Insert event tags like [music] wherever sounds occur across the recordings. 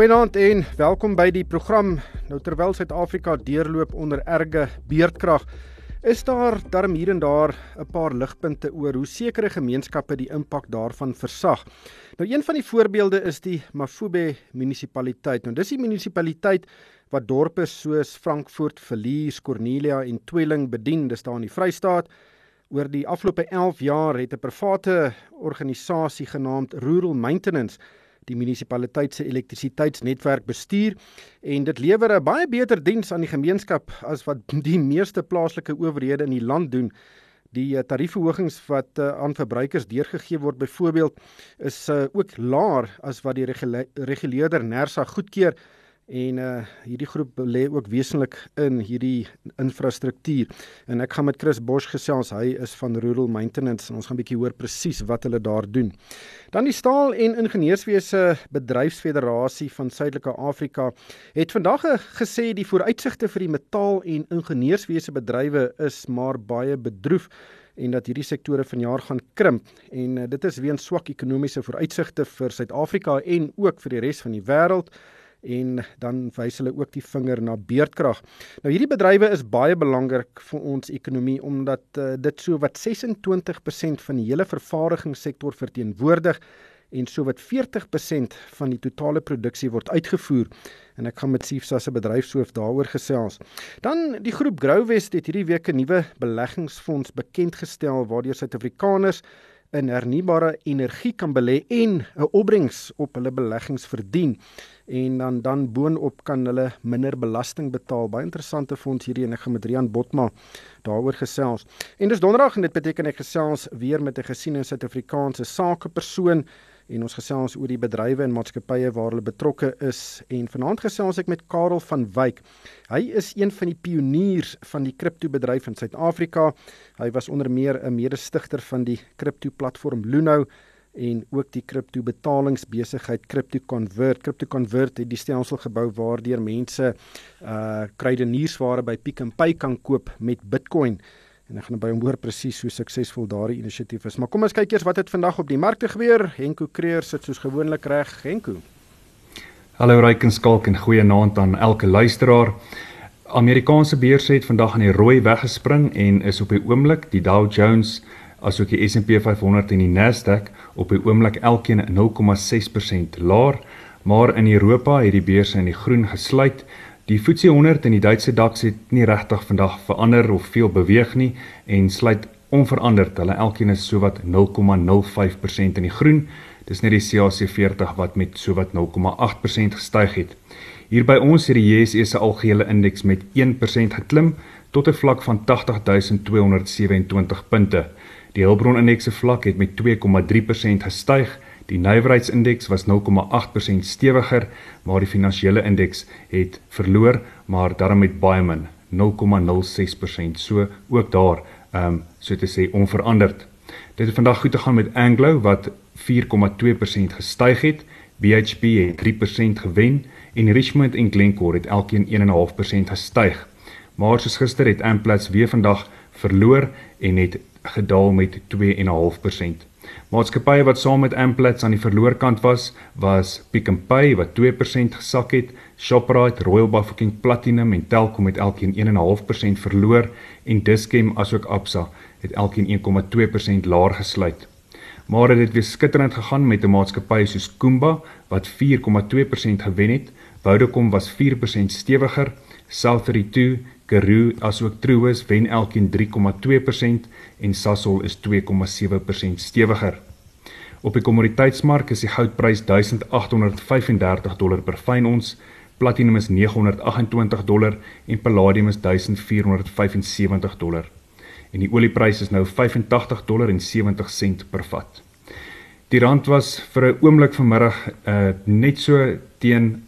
Goeienaand en welkom by die program. Nou terwyl Suid-Afrika deurloop onder erge beerdkrag, is daar darm hier en daar 'n paar ligpunte oor hoe sekere gemeenskappe die impak daarvan versag. Nou een van die voorbeelde is die Mafube munisipaliteit. Nou dis die munisipaliteit wat dorpe soos Frankfurt, Villiers, Cornelia en Tweeling bedien, dis daar in die Vrystaat. Oor die afgelope 11 jaar het 'n private organisasie genaamd Rural Maintenance die munisipaliteit se elektrisiteitsnetwerk bestuur en dit lewer 'n baie beter diens aan die gemeenskap as wat [laughs] die meeste plaaslike owerhede in die land doen. Die eh, tariefverhogings wat uh, aan verbruikers deurgegee word byvoorbeeld is uh, ook laer as wat die reguleerder Nersa goedkeur en uh hierdie groep lê ook wesentlik in hierdie infrastruktuur. En ek gaan met Chris Bosch gesels. Hy is van Rural Maintenance en ons gaan 'n bietjie hoor presies wat hulle daar doen. Dan die Staal en Ingenieurswese Bedryfsfederasie van Suidelike Afrika het vandag gesê die vooruitsigte vir die metaal en ingenieurswese bedrywe is maar baie bedroef en dat hierdie sektore vanjaar gaan krimp. En uh, dit is weens swak ekonomiese vooruitsigte vir Suid-Afrika en ook vir die res van die wêreld en dan wys hulle ook die vinger na beerdkrag. Nou hierdie bedrywe is baie belangrik vir ons ekonomie omdat uh, dit so wat 26% van die hele vervaardigingssektor verteenwoordig en so wat 40% van die totale produksie word uitgevoer en ek gaan met Siefsa se bedryfshoof daaroor gesels. Dan die groep Growwest het hierdie week 'n nuwe beleggingsfonds bekend gestel waardeur Suid-Afrikaners in hernubare energie kan belê en 'n opbrengs op hulle beleggings verdien en dan dan boonop kan hulle minder belasting betaal. Baie interessante fonds hierdie en ek gaan met Rian Botma daaroor gesels. En dis donderdag en dit beteken ek gesels weer met 'n gesiene Suid-Afrikaanse sakepersoon en ons gesels oor die bedrywe en maatskappye waar hulle betrokke is en vanaand gesels ek met Karel van Wyk. Hy is een van die pioniers van die kriptobedryf in Suid-Afrika. Hy was onder meer 'n mede-stigter van die kripto-platform Luno en ook die kripto-betalingsbesigheid CryptoConvert. CryptoConvert het die stelsel gebou waardeur mense uh kruideniersware by Pick n Pay kan koop met Bitcoin en ek gaan by hom hoor presies hoe suksesvol daardie inisiatief is. Maar kom ons kyk eers wat het vandag op die markte gebeur. Henko Kreer sit soos gewoonlik reg. Henko. Hallo Rykenskalk en goeie aand aan elke luisteraar. Amerikaanse beurse het vandag aan die rooi weggespring en is op die oomblik die Dow Jones asook die S&P 500 en die Nasdaq op die oomblik elkeen 0,6% laer, maar in Europa het die beurse in die groen gesluit Die FTSE 100 en die Duitse DAX het nie regtig vandag verander of veel beweeg nie en sluit onveranderd. Hulle elkeen is sowat 0,05% in die groen. Dis net die CAC 40 wat met sowat 0,8% gestyg het. Hier by ons het die JSE se algehele indeks met 1% geklim tot 'n vlak van 80227 punte. Die Hulbron indeks se vlak het met 2,3% gestyg Die nywerheidsindeks was 0,8% stewiger, maar die finansiële indeks het verloor, maar daarom met baie min, 0,06%. So ook daar, ehm um, so te sê onveranderd. Dit het vandag goed te gaan met Anglo wat 4,2% gestyg het, BHP het 3% gewen en Richmond en Glencore het elkeen 1,5% gestyg. Maar soos gister het Amplats weer vandag verloor en het gedaal met 2,5%. Maatskappye wat saam met Amplats aan die verloorkant was, was Pick n Pay wat 2% gesak het, Shoprite, Royal Bafokeng Platinum en Telkom het elkeen 1.5% verloor en Dischem asook Absa het elkeen 1.2% laer gesluit. Maar dit het weer skitterend gegaan met 'n maatskappy soos Kumba wat 4.2% gewen het, Vodacom was 4% stewiger, South32 Karoo asook Truworths wen elkeen 3,2% en Sasol is 2,7% stewiger. Op die kommoditeitsmark is die goudprys 1835 dollar per fyn ons, platinum is 928 dollar en palladium is 1475 dollar. En die olieprys is nou 85 dollar en 70 sent per vat. Die rand was vir 'n oomblik vanmiddag uh, net so teen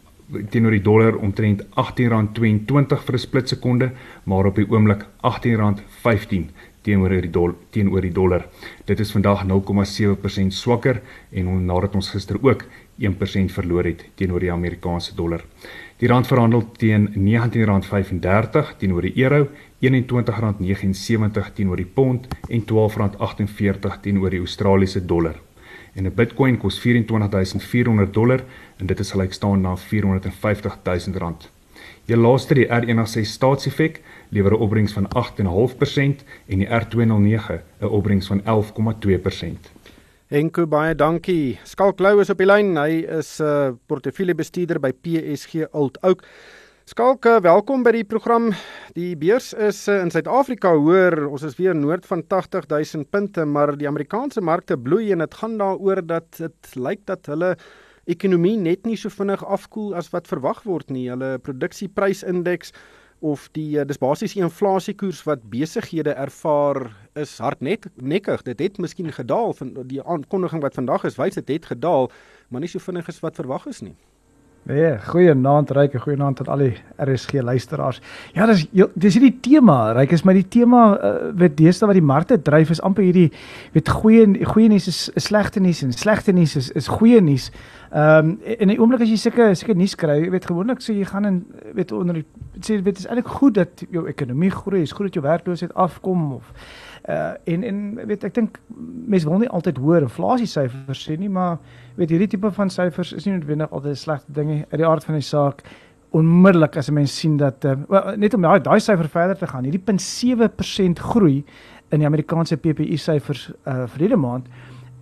teenoor die dollar omtrent R18.22 vir 'n splitsekonde, maar op die oomblik R18.15 teenoor die dollar teenoor die dollar. Dit is vandag 0,7% swakker en nadat ons gister ook 1% verloor het teenoor die Amerikaanse dollar. Die rand verhandel teen R19.35 teenoor die euro, R21.79 teenoor die pond en R12.48 teenoor die Australiese dollar. En 'n Bitcoin kos 24400 dollar en dit is gelykstaande na 450000 rand. Die laaste die R106 staatseffek lewer 'n opbrengs van 8.5% en die R209 'n opbrengs van 11.2%. Enko baie dankie. Skalk Lou is op die lyn. Hy is 'n uh, portefeuljebestuurder by PSG Alt Oak. Skalk, uh, welkom by die program. Die beurs is uh, in Suid-Afrika hoër. Ons is weer noord van 80000 punte, maar die Amerikaanse markte bloei en dit gaan daaroor dat dit lyk dat hulle ekonomie net nie so vinnig afkoel as wat verwag word nie. Hulle produksieprysindeks of die eh, dis basies die inflasiekoers wat besighede ervaar is hardnet nekkig. Dit het miskien gedaal van die aankondiging wat vandag is, wys dit het gedaal, maar nie so vinnig as wat verwag is nie. Nee, goeie aand Ryk, goeie aand aan al die RSG luisteraars. Ja, dis dis hierdie tema, Ryk is my die tema uh, wat deesdae wat die markte dryf is amper hierdie weet goeie goeie nuus is, is slegte nuus en slegte nuus is is goeie nuus. Ehm um, in die oomblik as jy sulke sulke nuus kry, weet gewoonlik sê jy gaan in weet onder die sê weet is eintlik goed dat jou ekonomie groei, is goed dat jou werkloosheid afkom of uh en en weet ek dink mense wil nie altyd hoor inflasie syfers sê nie, maar weet hierdie tipe van syfers is nie noodwendig altyd 'n slegte ding nie uit die aard van die saak. Onmiddellik as 'n mens sien dat uh, well, net om daai daai syfer verder te gaan, hierdie 0.7% groei in die Amerikaanse PPI syfers uh vir hierdie maand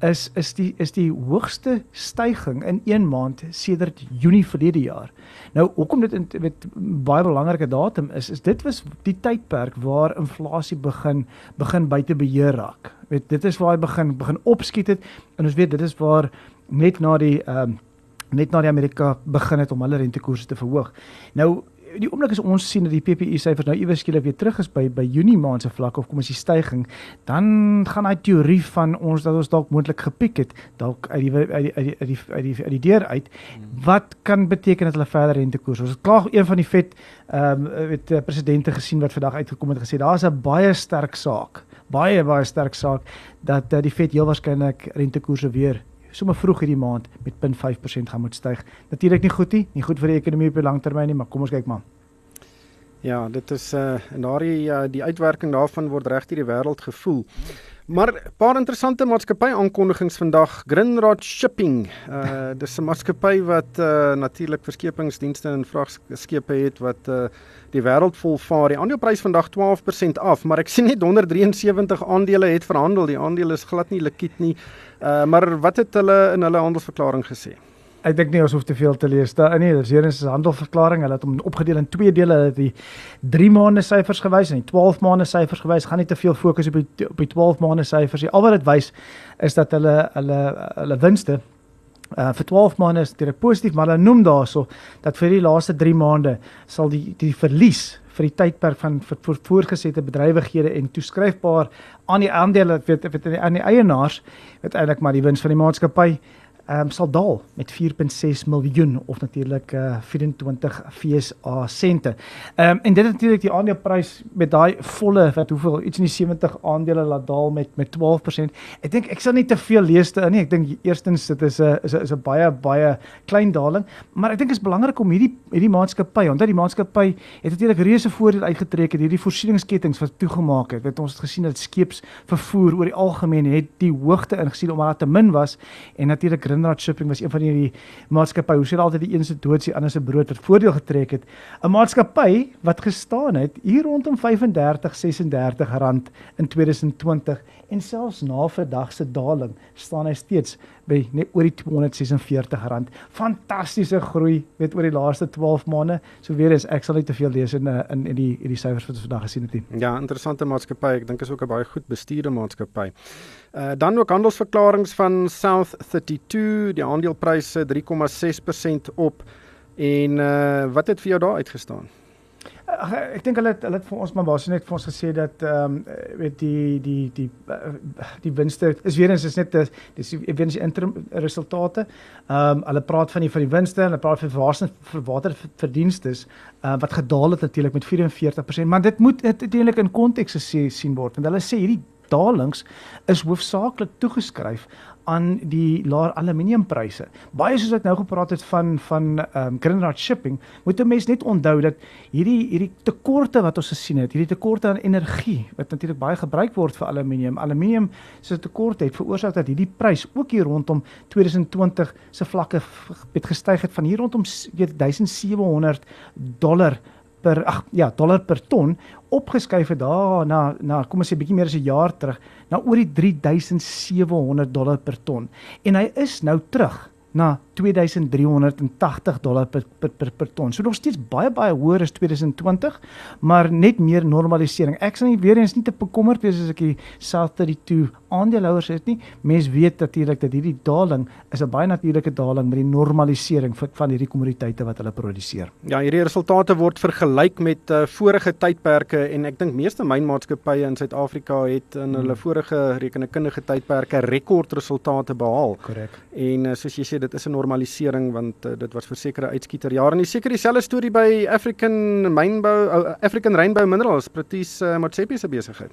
is is die is die hoogste styging in 1 maand sedert Junie verlede jaar. Nou hoekom dit met baie belangrike datum is is dit was die tydperk waar inflasie begin begin buite beheer raak. Weet dit is waar hy begin begin opskiet het en ons weet dit is waar net na die ehm um, net na die Amerika begin het om hulle rentekoerse te verhoog. Nou die oomblik as ons sien dat die PPI syfers nou iewers skielik weer terug is by by Junie maand se vlak of kom ons die stygings, dan gaan daai teorie van ons dat ons dalk moontlik gepiek het, dalk uit die uit die uit die uit die uit die, uit die deur uit. Wat kan beteken dat hulle verder rentekoers? Ons het klaar een van die vet ehm um, weet eh, presidente gesien wat vandag uitgekom het gesê daar's 'n baie sterk saak, baie baie sterk saak dat uh, die vet heel waarskynlik rentekoerse weer sommer vroeg hierdie maand met 0.5% gaan moet styg. Natuurlik nie goed nie, nie goed vir die ekonomie op die lang termyn nie, maar kom ons kyk maar. Ja, dit is uh en daardie uh, die uitwerking daarvan word reg deur die wêreld gevoel. Maar 'n paar interessante maatskappy aankondigings vandag. Grindrod Shipping. Uh [laughs] dis 'n maatskappy wat uh natuurlik verskepingsdienste en vragskepe het wat uh die wêreld vol vaar. Die aandeleprys vandag 12% af, maar ek sien net 173 aandele het verhandel. Die aandele is glad nie likwid nie. Uh maar wat het hulle in hulle handelsverklaring gesê? Ek dink nie ons hoef te veel te lees daar nie. Dis hier is 'n handelsverklaring. Hulle het hom opgedeel in twee dele. Hulle het die 3 maande syfers gewys en die 12 maande syfers gewys. Gaan nie te veel fokus op die op die 12 maande syfers nie. Al wat dit wys is dat hulle hulle hulle winste uh vir 12 maande is dit positief, maar hulle noem daarso dat vir die laaste 3 maande sal die die verlies vir die tydperk van vir, vir voorgesette bedrywighede en toeskryfbaar aan die aandele weet weet aan die eienaars wat eintlik maar die wins van die maatskappy um, sal daal met 4.6 miljoen of natuurlik uh, 24 FSA sente. Ehm um, en dit natuurlik die aandeleprys met daai volle wat hoeveel iets in die 70 aandele laat daal met met 12%. Ek dink ek sal nie te veel lees te in nie. Ek dink eerstens dit is 'n is 'n is 'n baie baie klein daling, maar ek dink dit is belangrik om hierdie hierdie maatskappy, omdat die maatskappy het natuurlik reuse voordeel uitgetrek het hierdie voorsieningsketTINGS wat toegemaak het. Weet ons het gesien dat skeps vervoer oor die algemeen het die hoogte ingesien omdat daar te min was en natuurlik Grindrod Shipping was een van hierdie maatskappye. Hoe sê dit altyd die een se dood se ander se brood wat voordeel getrek het. 'n Maatskappy wat gestaan het hier rondom 35 36 rand in 2020 en selfs na vandag se daling staan hy steeds by net oor die 246 rand. Fantastiese groei weet oor die laaste 12 maande. So weer is ek sal nie te veel lees in in in die hierdie syfers wat ons vandag gesien het nie. Ja, interessante maatskappy. Ek dink is ook 'n baie goed bestuurde maatskappy. Uh dan ook handelsverklaringe van South 32, die aandelepryse 3,6% op. En uh wat het vir jou daar uitgestaan? Ag ek dink hulle het, hulle het vir ons maar basies net vir ons gesê dat ehm um, weet die die die die, die winste is weer eens is net dis eweens die interim resultate. Ehm um, hulle praat van die van die winste, hulle praat van verwaarsing vir waterverdienste uh, wat gedaal het natuurlik met 44%, maar dit moet uiteindelik in konteks gesien word want hulle sê hierdie dalings is hoofsaaklik toegeskryf aan die laer aluminiumpryse. Baie soos ek nou gepraat het van van ehm um, Grindrod Shipping, moet 'n mens net onthou dat hierdie hierdie tekorte wat ons gesien het, hierdie tekorte aan energie wat natuurlik baie gebruik word vir aluminium. Aluminium se tekort het veroorsaak dat hierdie prys ook hier rondom 2020 se vlakke het gestyg het van hier rondom weet 1700 dollar per ag ja, dollar per ton opgeskuif het daar na na kom ons sê bietjie meer as 'n jaar terug na oor die 3700 dollar per ton. En hy is nou terug na 2380 dollar per per per, per ton. So nog steeds baie baie hoër as 2020, maar net meer normalisering. Ek sien weer eens nie te bekommerd wees as ek die South 32 aandeelhouers het nie. Mense weet natuurlik dat hierdie daling is 'n baie natuurlike daling met die normalisering van hierdie kommoditeite wat hulle produseer. Ja, hierdie resultate word vergelyk met uh, vorige tydperke en ek dink meeste mynmaatskappye in Suid-Afrika het in hulle hmm. vorige rekenkundige tydperke rekordresultate behaal. Korrek. En uh, soos jy sê, dit is 'n normalisering want uh, dit was verseker 'n uitskieter jare en seker dieselfde storie by African Mynbou uh, African Rainbow Minerals, Pretice uh, Motsepe se besigheid.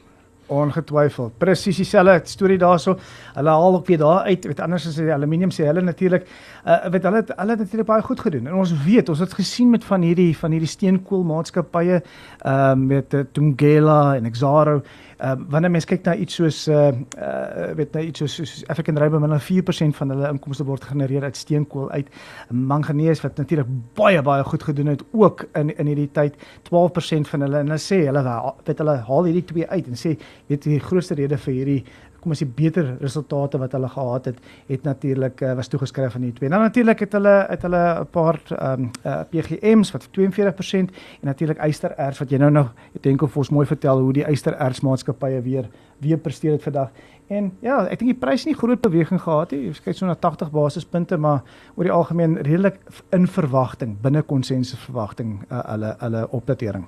Ongetwyfeld. Presies dieselfde storie daarso. Hulle haal ook weer daar uit. Weet anders as die aluminium sê hulle natuurlik uh weet hulle het, hulle het natuurlik baie goed gedoen. En ons weet, ons het gesien met van hierdie van hierdie steenkoolmaatskappye ehm um, met uh, Tungela en Exaro Ehm uh, wanneer mens kyk na iets soos uh, uh weet nou iets soos, soos African Rainbow minder 4% van hulle inkomste word genereer uit steenkool uit manganees wat natuurlik baie baie goed gedoen het ook in in hierdie tyd 12% van hulle en hulle sê hulle weet hulle haal hierdie twee uit en sê weet die grootste rede vir hierdie kom ons sê beter resultate wat hulle gehad het het natuurlik uh, was toegeskryf aan die twee. Nou natuurlik het hulle het hulle 'n paar ehm um, uh, PGMs wat 42% en natuurlik ystererts wat jy nou nog ek dink of ons mooi vertel hoe die ystererts maatskappye weer weer presteer het vandag. En ja, ek dink die prys nie groot beweging gehad nie. Jy kyk so na 80 basispunte, maar oor die algemeen redelik in verwagting, binne konsensus verwagting uh, hulle hulle opdatering.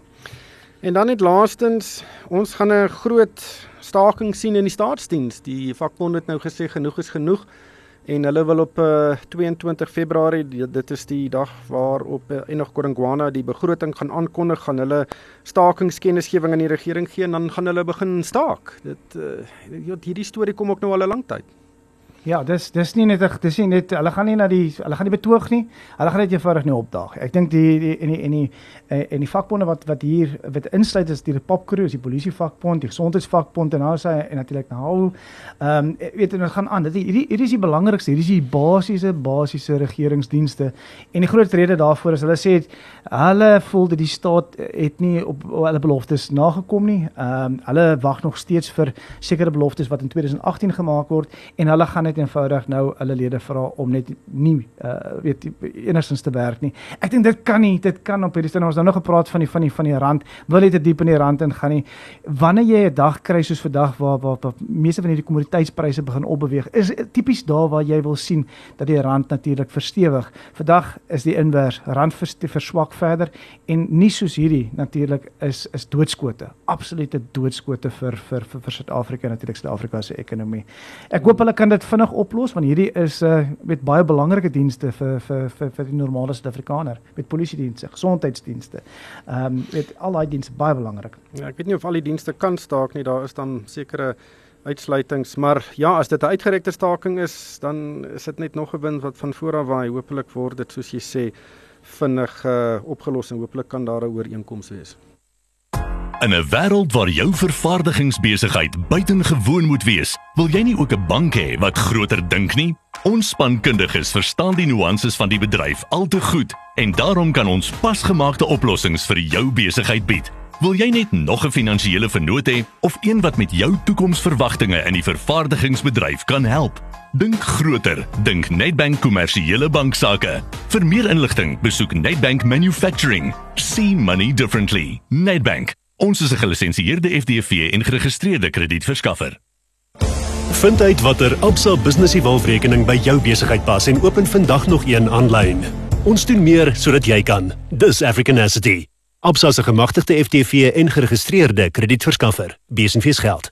En dan net laastens, ons gaan 'n groot staking sien in die staatsdiens. Die vakbond het nou gesê genoeg is genoeg en hulle wil op uh, eh, 22 Februarie dit is die dag waarop uh, Enoch Godongwana die begroting gaan aankondig gaan hulle stakingskennisgewing aan die regering gee en dan gaan hulle begin staak. Dit uh, hierdie storie kom ook nou al 'n lang tyd. Ja, dis dis nie net dis nie net hulle gaan nie na die hulle gaan nie betoog nie. Hulle gaan net eenvoudig nie opdaag. Ek dink die die en die en die en die, vakbonde wat wat hier wat insluit is die Popcrew, die polisie vakbond, die gesondheidsvakbond en nou en natuurlik nou ehm um, weet jy ons gaan aan. Dit hierdie hierdie is die belangrikste, hierdie is die basiese basiese regeringsdienste. En die groot rede daarvoor is hulle sê hulle voel dat die staat het nie op hulle beloftes nagekom nie. Ehm um, hulle wag nog steeds vir sekere beloftes wat in 2018 gemaak word en hulle gaan net eenvoudig nou hulle lede vra om net nie uh, weet enigstens te werk nie. Ek dink dit kan nie, dit kan op hierdie stadium ons nou nog gepraat van die van die van die rand, wil jy te diep in die rand ingaan nie. Wanneer jy 'n dag kry soos vandag waar waar, waar meeste van hierdie kommoditeitspryse begin opbeweeg, is tipies daar waar jy wil sien dat die rand natuurlik verstewig. Vandag is die invers, rand verswak verder en nie soos hierdie natuurlik is is doodskote, absolute doodskote vir vir vir, vir Suid-Afrika natuurlik Suid-Afrika se ekonomie. Ek hoop hulle kan dit vinnig oplos want hierdie is uh met baie belangrike dienste vir vir vir vir die normale Suid-Afrikaner met polisie dienste, gesondheidsdienste. Ehm um, weet al daai dienste baie belangrik. Ja, ek weet nie of al die dienste kan staak nie. Daar is dan sekere uitsluitings, maar ja, as dit 'n uitgerekte staking is, dan is dit net nog 'n wind wat van voor af waai. Hoopelik word dit soos jy sê vinnig uh, opgelos en hopelik kan daar 'n ooreenkoms wees. In 'n wêreld waar jou vervaardigingsbesigheid buitengewoon moet wees, wil jy nie ook 'n bank hê wat groter dink nie? Ons spankundiges verstaan die nuances van die bedryf al te goed en daarom kan ons pasgemaakte oplossings vir jou besigheid bied. Wil jy net nog 'n finansiële vennoot hê of een wat met jou toekomsverwagtinge in die vervaardigingsbedryf kan help? Dink groter, dink Nedbank kommersiële banksaake. Vir meer inligting, besoek Nedbank Manufacturing. See money differently. Nedbank Ons is 'n gelisensieerde FDV en geregistreerde kredietverskaffer. Vind uit watter Absa Business Evolve rekening by jou besigheid pas en open vandag nog een aanlyn. Ons doen meer sodat jy kan. Dis African Asset. Absa se gemagtigde FTV en geregistreerde kredietverskaffer. Besenfees geld.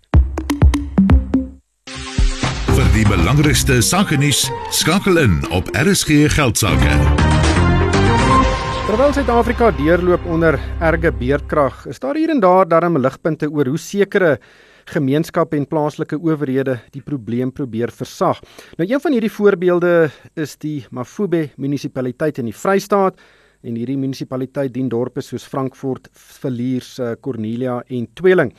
Vir die belangrikste sake nuus skakel in op RSG geldsaake. Terwyl Suid-Afrika deurloop onder erge beerdkrag, is daar hier en daar darem ligpunte oor hoe sekere gemeenskappe en plaaslike owerhede die probleem probeer versag. Nou een van hierdie voorbeelde is die Mafube munisipaliteit in die Vrystaat en hierdie munisipaliteit dien dorpe soos Frankfurt, Villiers, eh, Cornelia en Tweeling.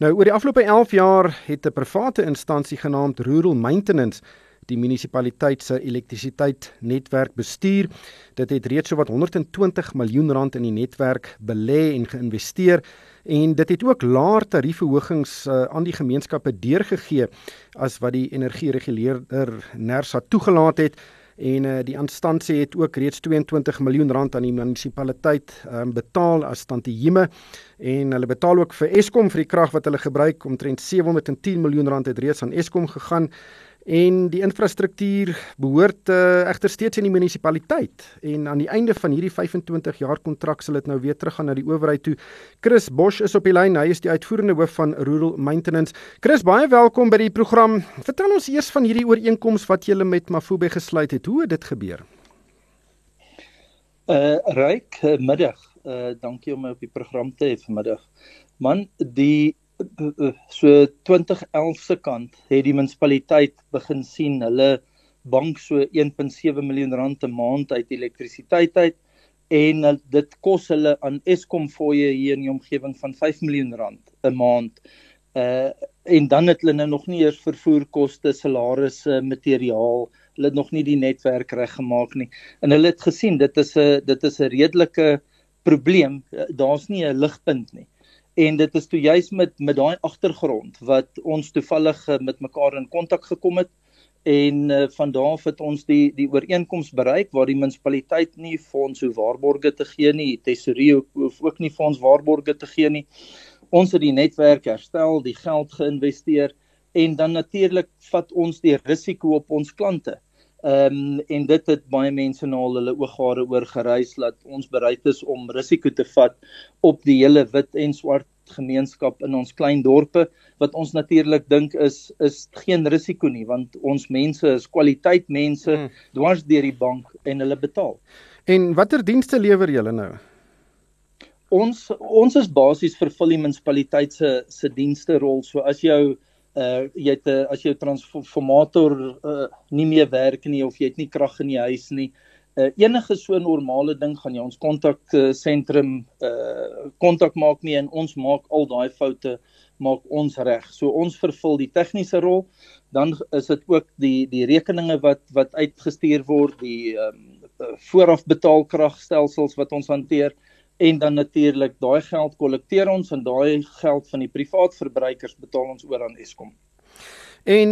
Nou oor die afgelope 11 jaar het 'n private instansie genaamd Rural Maintenance die munisipaliteit se elektrisiteit-netwerk bestuur. Dit het reeds sowat 120 miljoen rand in die netwerk belê en geïnvesteer en dit het ook laer tariefverhogings uh, aan die gemeenskappe deurgegee as wat die energiereguleerder NERSA toegelaat het. En uh, die instansie het ook reeds 22 miljoen rand aan die munisipaliteit um, betaal as tantieme en hulle betaal ook vir Eskom vir die krag wat hulle gebruik. Omtrent 710 miljoen rand het reeds aan Eskom gegaan en die infrastruktuur behoort uh, egter steeds in die munisipaliteit en aan die einde van hierdie 25 jaar kontrak sal dit nou weer teruggaan na die owerheid toe. Chris Bosch is op die lyn. Hy is die uitvoerende hoof van Rural Maintenance. Chris, baie welkom by die program. Vertel ons eers van hierdie ooreenkoms wat julle met Mafube gesluit het. Hoe het dit gebeur? Uh Ryk, middag. Uh dankie om my op die program te hê vanmiddag. Man, die so 2011 se kant het die munisipaliteit begin sien hulle bank so 1.7 miljoen rand 'n maand uit elektrisiteit uit en dit kos hulle aan Eskom fooie hier in die omgewing van 5 miljoen rand 'n maand. Uh en dan het hulle nou nog nie eers vervoerkoste, salarisse, materiaal, hulle het nog nie die netwerk reggemaak nie. En hulle het gesien dit is 'n dit is 'n redelike probleem. Daar's nie 'n ligpunt nie en dit is toe juis met met daai agtergrond wat ons toevallig uh, met mekaar in kontak gekom het en uh, van daar af het ons die die ooreenkoms bereik waar die munisipaliteit nie fonds hoe waarborge te gee nie tesorie hoef ook nie fonds waarborge te gee nie. Ons het die netwerk herstel die geld geïnvesteer en dan natuurlik vat ons die risiko op ons klante Ehm um, en dit het baie mense na hulle ooghare oor gereis dat ons bereid is om risiko te vat op die hele wit en swart gemeenskap in ons klein dorpe wat ons natuurlik dink is is geen risiko nie want ons mense is kwaliteit mense hmm. dwars deur die bank en hulle betaal. En watter dienste lewer julle nou? Ons ons is basies vervul die munisipaliteit se se dienste rol. So as jou uh jy het uh, as jou transformator uh nie meer werk nie of jy het nie krag in die huis nie uh enige so normale ding gaan jy ons kontak uh, sentrum uh kontak maak nie en ons maak al daai foute maak ons reg. So ons vervul die tegniese rol. Dan is dit ook die die rekeninge wat wat uitgestuur word, die um, vooraf betaalkragstelsels wat ons hanteer en dan natuurlik daai geld kollekteer ons en daai geld van die privaat verbruikers betaal ons oor aan Eskom. En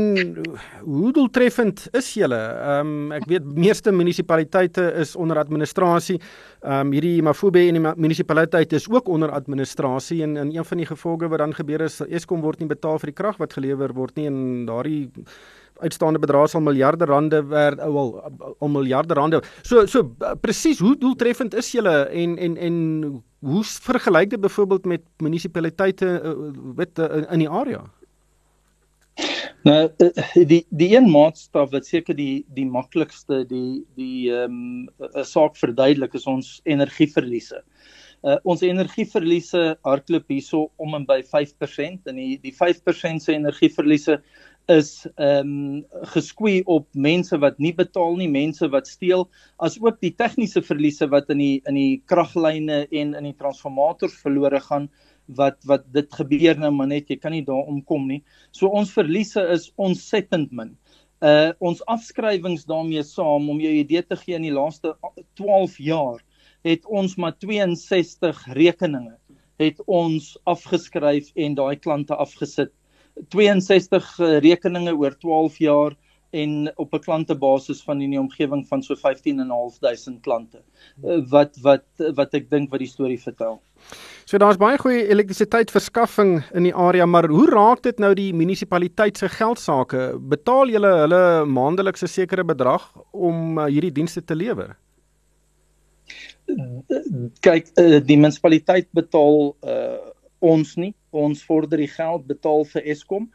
hoe doeltreffend is julle? Ehm um, ek weet meeste munisipaliteite is onder administrasie. Ehm um, hierdie Mafube en die munisipaliteit is ook onder administrasie en in een van die gevolge wat dan gebeur is Eskom word nie betaal vir die krag wat gelewer word nie en daardie uitstaande bedrae sal miljarde rande werd ou al al miljarde rande. So so presies hoe doeltreffend is julle en en en hoe vergelyk dit byvoorbeeld met munisipaliteite uh, in die area? Nou die die een maatstaf wat seker die die maklikste die die ehm um, 'n saak verduidelik is ons energieverliese. Uh, ons energieverliese hardloop hierso om en by 5% en die die 5% se energieverliese is ehm um, geskwie op mense wat nie betaal nie, mense wat steel, as ook die tegniese verliese wat in die in die kraglyne en in die transformators verlore gaan wat wat dit gebeur nou maar net jy kan nie daar omkom nie. So ons verliese is ontsettend min. Uh ons afskrywings daarmee saam om jou idee te gee in die laaste 12 jaar het ons maar 62 rekeninge het ons afgeskryf en daai klante afgesit 62 eh, rekeninge oor 12 jaar en op 'n klantebasis van in die omgewing van so 15.500 klante eh, wat wat wat ek dink wat die storie vertel. So daar's baie goeie elektrisiteitsverskaffing in die area, maar hoe raak dit nou die munisipaliteit se geldsaake? Betaal julle hulle maandelikse sekere bedrag om uh, hierdie dienste te lewer? kyk die munisipaliteit betaal uh, ons nie ons vorder die geld betaal vir Eskom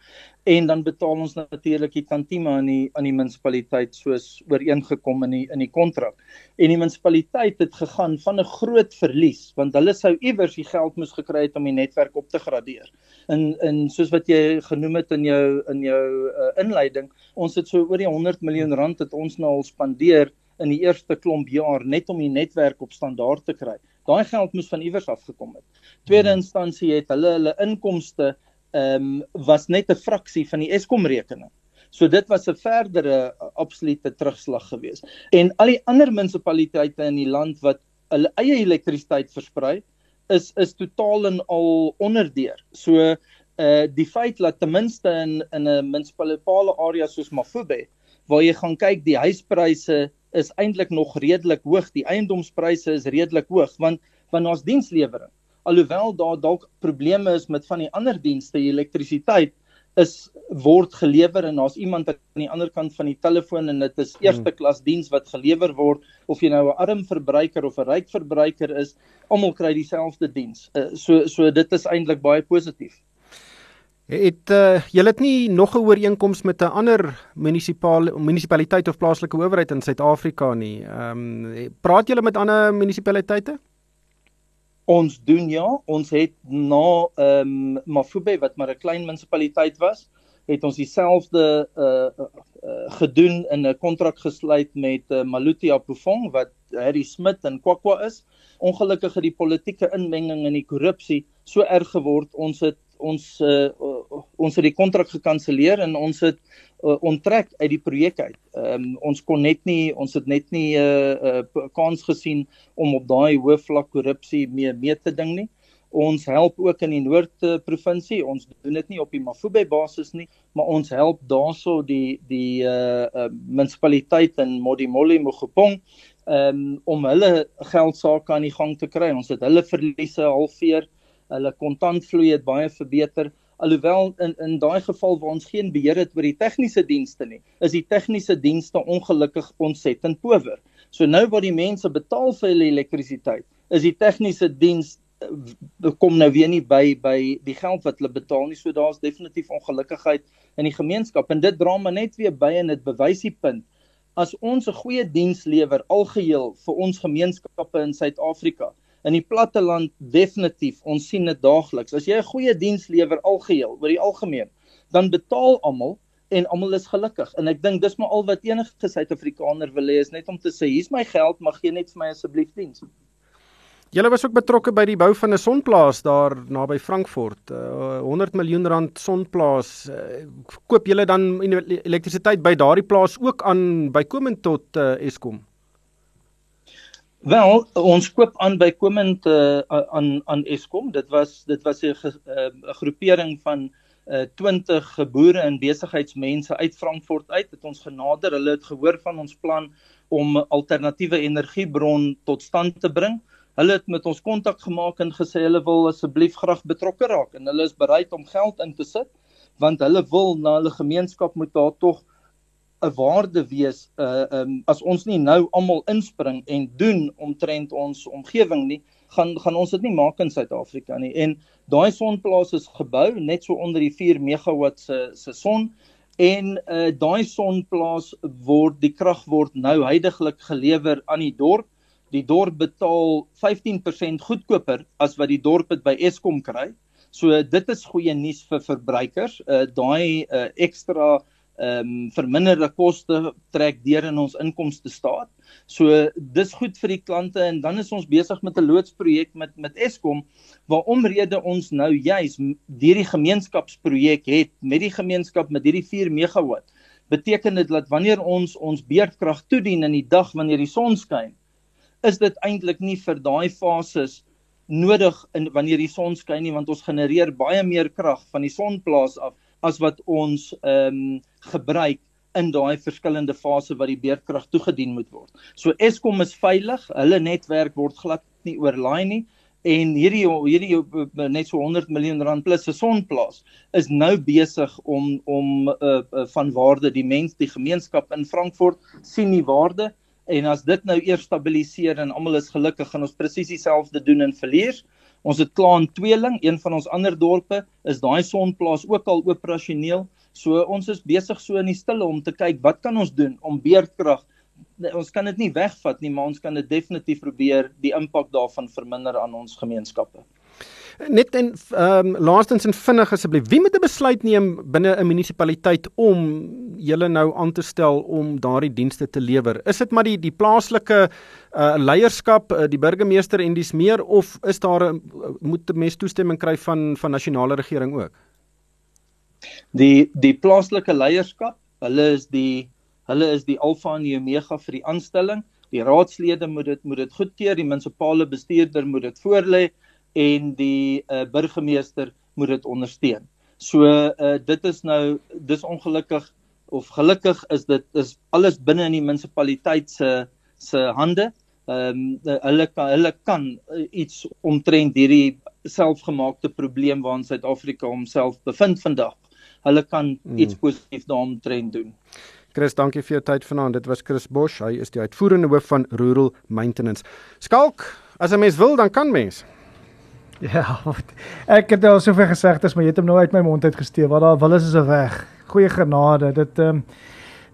en dan betaal ons natuurlik die tantieme aan die aan die munisipaliteit soos ooreengekom in die in die kontrak. En die munisipaliteit het gegaan van 'n groot verlies want hulle sou iewers die geld moes gekry het om die netwerk op te gradeer. In in soos wat jy genoem het in jou in jou uh, inleiding, ons het so oor die 100 miljoen rand het ons nou al spandeer in die eerste klomp jaar net om die netwerk op standaard te kry. Daai geld moes van iewers af gekom het. Tweede hmm. instansie het hulle hulle inkomste ehm um, was net 'n fraksie van die Eskom rekening. So dit was 'n verdere absolute terugslag geweest. En al die ander munisipaliteite in die land wat hulle eie elektrisiteit versprei, is is totaal en al onderdeur. So uh die feit dat ten minste in in 'n munisipale area soos Mafube waar jy gaan kyk die huispryse is eintlik nog redelik hoog. Die eiendomspryse is redelik hoog want want ons dienslewering. Alhoewel daar dalk probleme is met van die ander dienste, elektrisiteit is word gelewer en daar's iemand aan die ander kant van die telefoon en dit is hmm. eerste klas diens wat gelewer word of jy nou 'n arm verbruiker of 'n ryk verbruiker is, almal kry dieselfde diens. Uh, so so dit is eintlik baie positief. Het uh, julle het nie nog 'n ooreenkoms met 'n ander munisipale munisipaliteit of plaaslike owerheid in Suid-Afrika nie? Ehm um, praat julle met ander munisipaliteite? Ons doen ja, ons het na ehm um, Mafube wat maar 'n klein munisipaliteit was, het ons dieselfde uh, uh gedoen in 'n kontrak gesluit met uh, Maluti Apofong wat Harry Smit in Kwakwa is. Ongelukkig het die politieke inmenging en die korrupsie so erg geword. Ons het ons uh, ons het die kontrak gekanselleer en ons het uh, onttrek uit die projek uit. Ehm um, ons kon net nie ons het net nie 'n uh, uh, kans gesien om op daai hoë vlak korrupsie mee mee te ding nie. Ons help ook in die Noord provinsie. Ons doen dit nie op die Mafube basis nie, maar ons help daarso die die uh, uh munisipaliteit in Modimolle Mogopong um, om hulle geld sake aan die gang te kry. Ons het hulle verliese halveer hulle kontantvloei het baie verbeter alhoewel in in daai geval waar ons geen beheer het oor die tegniese dienste nie is die tegniese dienste ongelukkig ontsettend power so nou waar die mense betaal vir hulle elektrisiteit is die tegniese diens kom nou weer nie by by die geld wat hulle betaal nie. So daar's definitief ongelukkigheid in die gemeenskap. En dit dra maar net weer by en dit bewys die punt. As ons 'n goeie diens lewer algeheel vir ons gemeenskappe in Suid-Afrika in die platteland definitief ons sien dit daagliks. As jy 'n goeie diens lewer algeheel oor die algemeen dan betaal almal en almal is gelukkig. En ek dink dis maar al wat enige Suid-Afrikaner wil hê is net om te sê hier's my geld mag gee net vir my asseblief diens Julle was ook betrokke by die bou van 'n sonplaas daar naby Frankfurt. Uh, 100 miljoen rand sonplaas. Uh, koop julle dan elektrisiteit by daardie plaas ook aan bykomend tot uh, Eskom? Wel, ons koop aan bykomend uh, aan aan Eskom. Dit was dit was 'n uh, groepering van uh, 20 geboere en besigheidsmense uit Frankfurt uit het ons genader. Hulle het gehoor van ons plan om alternatiewe energiebron tot stand te bring. Hulle het met ons kontak gemaak en gesê hulle wil asseblief graag betrokke raak en hulle is bereid om geld in te sit want hulle wil na hulle gemeenskap moet daar tog 'n waarde wees uh um as ons nie nou almal inspring en doen omtrent ons omgewing nie gaan gaan ons dit nie maak in Suid-Afrika nie. En daai sonplaas is gebou net so onder die 4 megawatt se se son en uh daai sonplaas word die krag word nou heidaglik gelewer aan die dorp die dorp betaal 15% goedkoper as wat die dorp dit by Eskom kry so dit is goeie nuus vir verbruikers uh daai uh ekstra ehm um, verminderde koste trek deur in ons inkomste staat. So dis goed vir die klante en dan is ons besig met 'n loodsprojek met met Eskom waar omrede ons nou juis deur die gemeenskapsprojek het met die gemeenskap met hierdie 4 megawatt. Beteken dit dat wanneer ons ons beurtkrag toedien in die dag wanneer die son skyn, is dit eintlik nie vir daai fases nodig in wanneer die son skyn nie want ons genereer baie meer krag van die sonplaas af as wat ons ehm um, gebruik in daai verskillende fase wat die beerdkrag toegedien moet word. So Eskom is veilig, hulle netwerk word glad nie oorlaai nie en hierdie hierdie eh, net so 100 miljoen rand plus 'n sonplaas is nou besig om om uh, uh, van waarde die mens die gemeenskap in Frankfurt sien die waarde en as dit nou eers stabiliseer en almal is gelukkig gaan ons presies dieselfde doen in Verliers. Ons het klaar in Tweeling, een van ons ander dorpe, is daai sonplaas ook al operasioneel. So ons is besig so in die stille om te kyk wat kan ons doen om beerdkrag ons kan dit nie wegvat nie, maar ons kan dit definitief probeer die impak daarvan verminder aan ons gemeenskappe. Net en ehm um, laastens en vinnig asseblief, wie moet 'n besluit neem binne 'n munisipaliteit om julle nou aan te stel om daardie dienste te lewer? Is dit maar die die plaaslike uh leierskap, uh, die burgemeester en dis meer of is daar 'n uh, moet 'n mens toestemming kry van van nasionale regering ook? Die die plaaslike leierskap, hulle is die hulle is die alfa en die omega vir die aanstelling. Die raadslede moet dit moet dit goedkeur, die munisipale bestuurder moet dit voorlê en die uh, burgemeester moet dit ondersteun. So uh, dit is nou dis ongelukkig of gelukkig is dit is alles binne in die munisipaliteit se se hande. Ehm um, hulle kan hulle kan iets omtrent hierdie selfgemaakte probleem waarin Suid-Afrika homself bevind vandag. Hulle kan hmm. iets positief daaromtrent doen. Chris, dankie vir jou tyd vanaand. Dit was Chris Bosch. Hy is die uitvoerende hoof van Rural Maintenance. Skalk, as 'n mens wil, dan kan mens. Ja, [laughs] ek het al soveel gesegdes, maar jy het hom nou uit my mond uit gesteel. Wat daar wil is is weg. Goeie genade. Dit ehm um,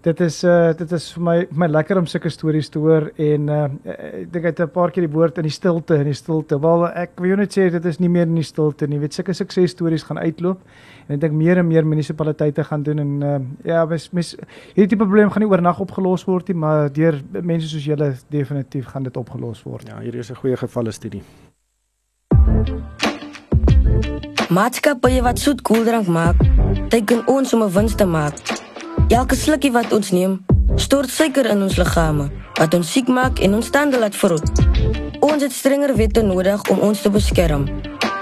dit is uh dit is vir my my lekker om sulke stories te hoor en uh ek dink ek het 'n paar keer die woord in die stilte in die stilte. Wel ek wil net sê dit is nie meer in die stilte nie. Jy weet sulke suksesstories gaan uitloop en ek dink meer en meer munisipaliteite gaan doen en uh ja, mes mes hierdie tipe probleem gaan nie oornag opgelos word nie, maar deur mense soos julle definitief gaan dit opgelos word. Ja, hier is 'n goeie gevalle studie. Maatskappye wat soet koeldrank maak, teken ons om 'n wins te maak. Elke slukkie wat ons neem, stort suiker in ons liggame, wat ons siek maak en ons tande laat verrot. Ons het strenger wette nodig om ons te beskerm.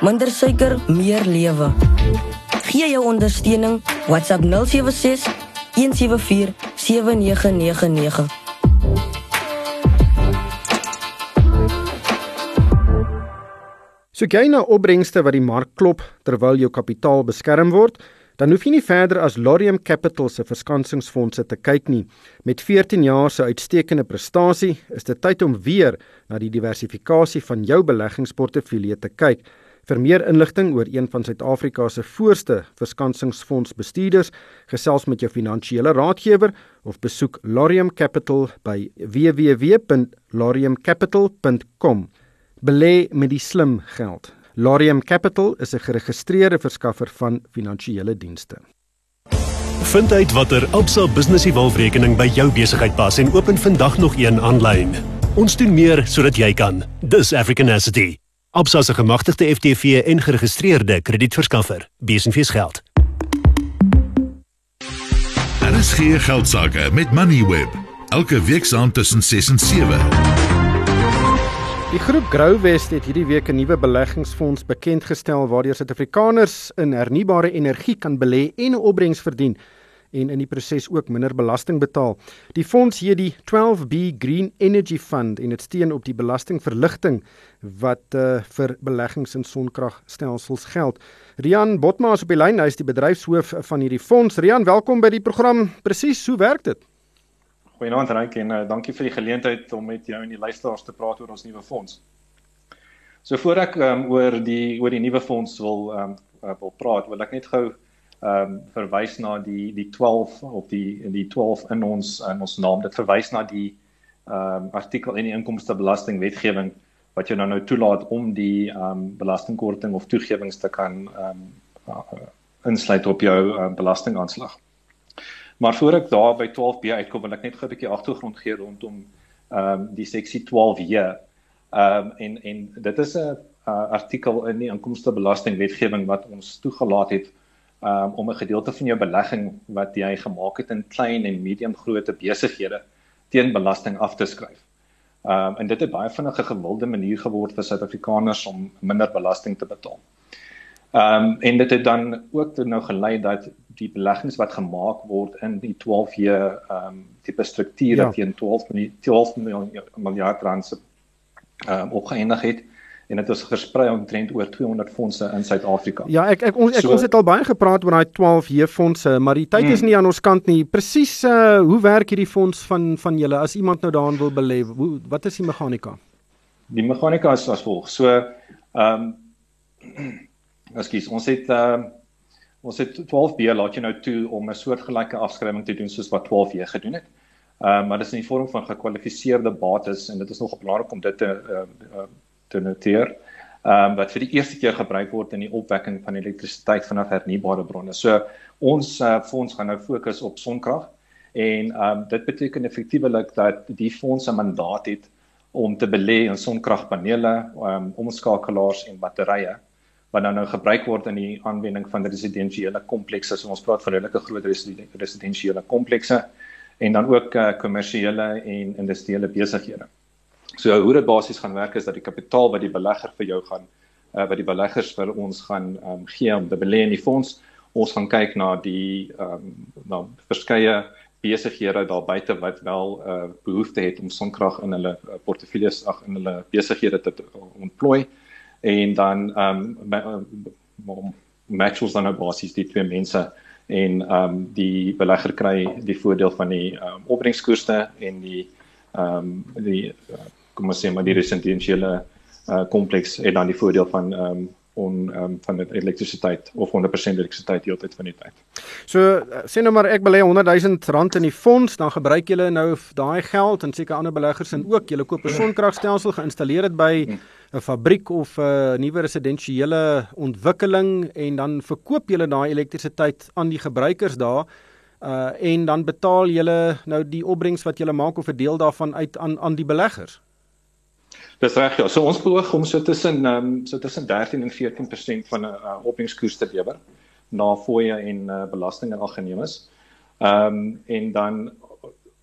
Minder suiker, meer lewe. Gee jou ondersteuning WhatsApp 076 174 7999. Soek jy na opbrengste wat die mark klop terwyl jou kapitaal beskerm word, dan hoef jy nie verder as Lorium Capital se verskansingsfondse te kyk nie. Met 14 jaar se uitstekende prestasie, is dit tyd om weer na die diversifikasie van jou beleggingsportefeulje te kyk. Vir meer inligting oor een van Suid-Afrika se voorste verskansingsfondsbestuurders, gesels met jou finansiële raadgewer of besoek Lorium Capital by www.loriumcapital.com belê met die slim geld. Larium Capital is 'n geregistreerde verskaffer van finansiële dienste. Vind uit watter Absa Business Evolve-rekening by jou besigheid pas en open vandag nog een aanlyn. Ons doen meer sodat jy kan. Dis African Asset. Absa se gemagtigde FTV en geregistreerde kredietverskaffer. Besenfees geld. Is geen geld sake met Moneyweb. Elke week saam tussen 6 en 7. Die groep Growwest het hierdie week 'n nuwe beleggingsfonds bekend gestel waardeur Suid-Afrikaners in hernubare energie kan belê en 'n opbrengs verdien en in die proses ook minder belasting betaal. Die fonds hier die 12B Green Energy Fund en dit steun op die belastingverligting wat uh, vir beleggings in sonkragstelsels geld. Rian Botma is op die lyn, hy is die bedryfshoof van hierdie fonds. Rian, welkom by die program. Presies, hoe werk dit? Goeienaand Ryk en uh, dankie vir die geleentheid om met jou en die luisteraars te praat oor ons nuwe fonds. So voor ek um, oor die oor die nuwe fonds wil um, uh, wil praat, wil ek net gou ehm um, verwys na die die 12 op die die 12 in ons in ons naam. Dit verwys na die ehm um, artikel in die inkomstebelasting wetgewing wat jou nou nou toelaat om die ehm um, belastingkorting of toegewings te kan ehm um, uh, insluit op jou uh, belastingaanslag. Maar voor ek daar by 12B uitkom, wil ek net gou 'n bietjie agtergrond gee rondom ehm um, die seksie 12J. Ehm um, en en dit is 'n uh, artikel in die inkomstebelastingwetgewing wat ons toegelaat het um, om 'n gedeelte van jou belegging wat jy gemaak het in klein en medium grootte besighede teen belasting af te skryf. Ehm um, en dit het baie vinnig 'n gewilde manier geword vir Suid-Afrikaners om minder belasting te betaal. Ehm um, en dit het dan ook toe nou gelei dat die beleggings wat gemaak word in die 12 jaar ehm um, tipe strukture ja. teen 12 miljoen 12 miljard rand se ehm um, opgeëindig het en dit is versprei omtrent oor 200 fondse in Suid-Afrika. Ja, ek ek ons ek so, ons het al baie gepraat oor daai 12 J fondse, maar die tyd mm. is nie aan ons kant nie. Presies uh hoe werk hierdie fonds van van julle as iemand nou daarin wil belê? Hoe wat is die meganika? Die meganika is as volg. So ehm um, Ekskuus, ons het uh, ons het 12B laat jy nou toe om 'n soortgelyke afskrywing te doen soos wat 12J gedoen het. Ehm uh, maar dit is in die vorm van gekwalifiseerde bates en dit is nog belangrik om dit te uh, te noteer. Ehm um, wat vir die eerste keer gebruik word in die opwekking van elektrisiteit vanaf hernubare bronne. So ons uh, fonds gaan nou fokus op sonkrag en ehm um, dit beteken effektiewelik dat die fonds 'n mandaat het om te belê in sonkragpanele, ehm um, omskakelaars en batterye wat nou nou gebruik word in die aanwending van residensiële komplekse. So ons praat van redelike groot residensiële komplekse en dan ook uh, kommersiële en industriële besighede. So hoe dit basies gaan werk is dat die kapitaal wat die belegger vir jou gaan uh, wat die beleggers vir ons gaan um, gee om te belê in die fonds, ons gaan kyk na die um, na verskeie besighede daar buite wat wel 'n uh, behoefte het om sonkrag in hulle uh, portefeuilles ag in hulle besighede te ontplooi en dan ehm um, match ons dan nou basies die twee mense en ehm um, die belegger kry die voordeel van die ehm um, opbrengskoerste en die ehm um, die uh, kom ons sê maar die residensiële uh, kompleks en dan die voordeel van ehm um, on um, van die elektrisiteit of 100% elektrisiteit heeltyd van die tyd. So sê nou maar ek belê 100 000 rand in die fonds, dan gebruik julle nou daai geld en seker ander beleggers en ook julle koop 'n sonkragstelsel geïnstalleer dit by hmm 'n fabriek of 'n nuwe residensiële ontwikkeling en dan verkoop julle daai elektrisiteit aan die gebruikers daar uh en dan betaal julle nou die opbrengs wat julle maak of 'n deel daarvan uit aan aan die beleggers. Dis reg ja. So ons beoog om so tussen um, so tussen 13 en 14% van 'n uh, opbrengskoers te lewer na fooie en uh, belasting en algeneemes. Ehm um, en dan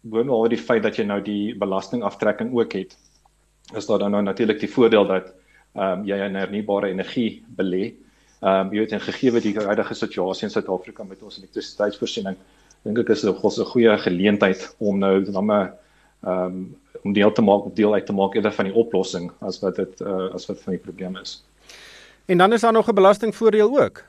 boonop die feit dat jy nou die belastingaftrekking ook het is daar dan nou natuurlik die voordeel dat ehm um, jy in hernubare energie belê. Ehm um, jy weet en gegee die huidige situasie in Suid-Afrika met ons elektrisiteitsvoorsiening, dink ek is dit 'n goeie geleentheid om nou dan ehm um, om deel te maak deel uit te maak eerder van die oplossing as wat dit uh, as wat van die probleem is. En dan is daar nog 'n belastingvoordeel ook.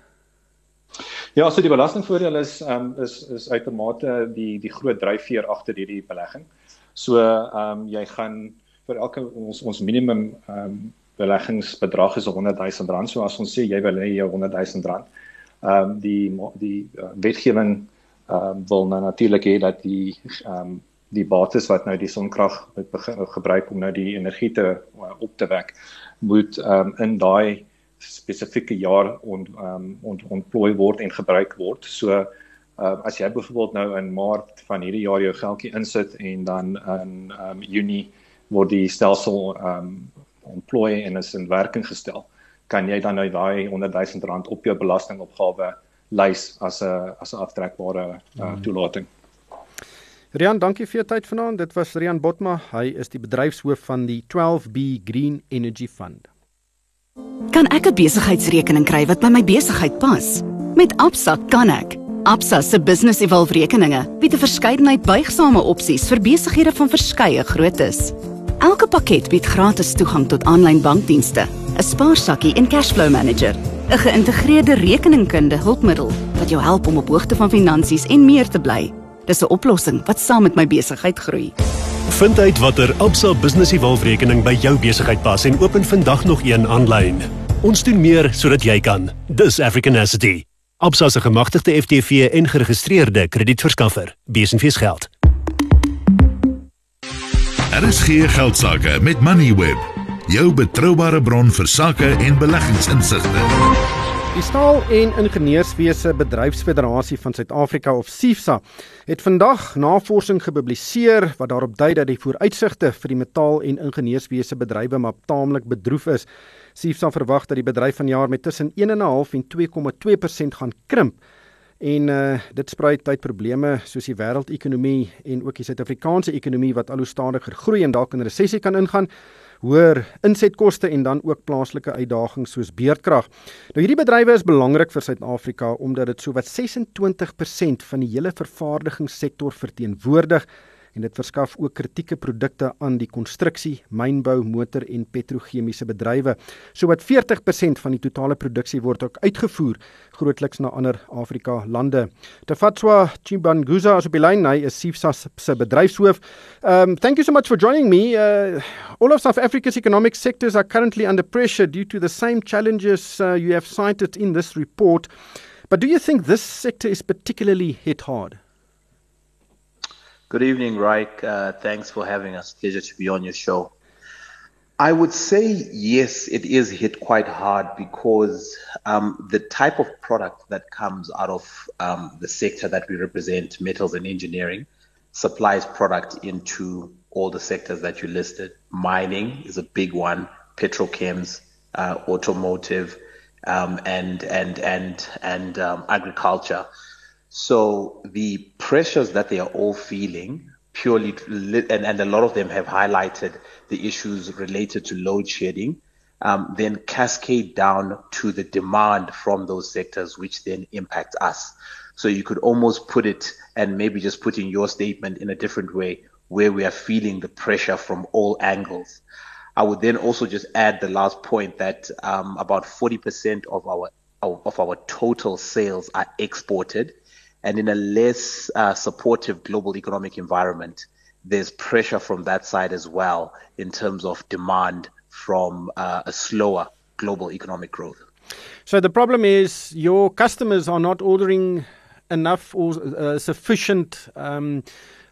Ja, so die belastingvoordeel is um, is is uitermate die die groot dryfveer agter hierdie belegging. So ehm um, jy gaan vir elke ons ons minimum ehm um, beleggingsbedrag is 100 000 rand. So as ons sê jy wil hê jy 100 000 rand. Ehm um, die die uh, wetgewing ehm um, wil nou natuurlik hê dat die ehm um, die bates wat nou die sonkrag gebruik om nou die energie te uh, op te wek moet um, in daai spesifieke jaar on ehm um, ont, ontplooi word en gebruik word. So uh, as jy byvoorbeeld nou in Maart van hierdie jaar jou geldjie insit en dan in um, Junie word die stelsel um, ontplooi en is in werking gestel, kan jy dan nou daai 100 000 rand op jou belastingopgawe lys as 'n as 'n aftrekbare uh, mm. Rian, dankie vir jou tyd vanaand. Dit was Rian Botma. Hy is die bedryfshoof van die 12B Green Energy Fund. Kan ek 'n besigheidsrekening kry wat by my besigheid pas? Met Absa kan ek. Absa se Business Evolve rekeninge bied 'n verskeidenheid buigsame opsies vir besighede van verskeie groottes. Elke pakket bied gratis toegang tot aanlyn bankdienste, 'n spaarsakkie en cashflow manager, 'n geïntegreerde rekeningkunde hulpmiddel wat jou help om op hoogte van finansies en meer te bly. Dis 'n oplossing wat saam met my besigheid groei. Vind uit watter Absa Business Evolve rekening by jou besigheid pas en open vandag nog een aanlyn. Ons doen meer sodat jy kan. Dis Africanacity. Absa se gemagtigde FTV en geregistreerde kredietverskaffer. Besenfees geld. RSG geldsaake met Moneyweb, jou betroubare bron vir sake en beleggingsinsigte. Die Staal- en Ingenieurswese Bedryfsfederasie van Suid-Afrika of SIFSA het vandag navorsing gepubliseer wat daarop dui dat die vooruitsigte vir die metaal- en ingenieurswese bedrywe maar taamlik bedroef is. SIFSA verwag dat die bedryf vanjaar met tussen 1.5 en 2.2% gaan krimp En uh dit spruit uit probleme soos die wêreldekonomie en ook die Suid-Afrikaanse ekonomie wat al hoe stadiger groei en dalk in resessie kan ingaan. Hoër insetkoste en dan ook plaaslike uitdagings soos beerdkrag. Nou hierdie bedrywe is belangrik vir Suid-Afrika omdat dit sowat 26% van die hele vervaardigingssektor verteenwoordig en dit verskaf ook kritieke produkte aan die konstruksie, mynbou, motor en petrochemiese bedrywe. Sowat 40% van die totale produksie word ook uitgevoer grootliks na ander Afrika lande. Tafatswa Chibanguza is op die lyn, hy is SIFSA se bedryfshoof. Um thank you so much for joining me. Uh, all of South Africa's economic sectors are currently under pressure due to the same challenges uh, you have cited in this report. But do you think this sector is particularly hit hard? Good evening, Reich. Uh, thanks for having us. Pleasure to be on your show. I would say yes, it is hit quite hard because um, the type of product that comes out of um, the sector that we represent, metals and engineering, supplies product into all the sectors that you listed. Mining is a big one, petrochems, uh, automotive, um, and and and and um, agriculture. So the pressures that they are all feeling purely, and, and a lot of them have highlighted the issues related to load shedding, um, then cascade down to the demand from those sectors, which then impacts us. So you could almost put it, and maybe just put in your statement in a different way, where we are feeling the pressure from all angles. I would then also just add the last point that um, about 40% of our of our total sales are exported, and in a less uh, supportive global economic environment, there's pressure from that side as well in terms of demand from uh, a slower global economic growth. So the problem is your customers are not ordering enough or uh, sufficient. Um,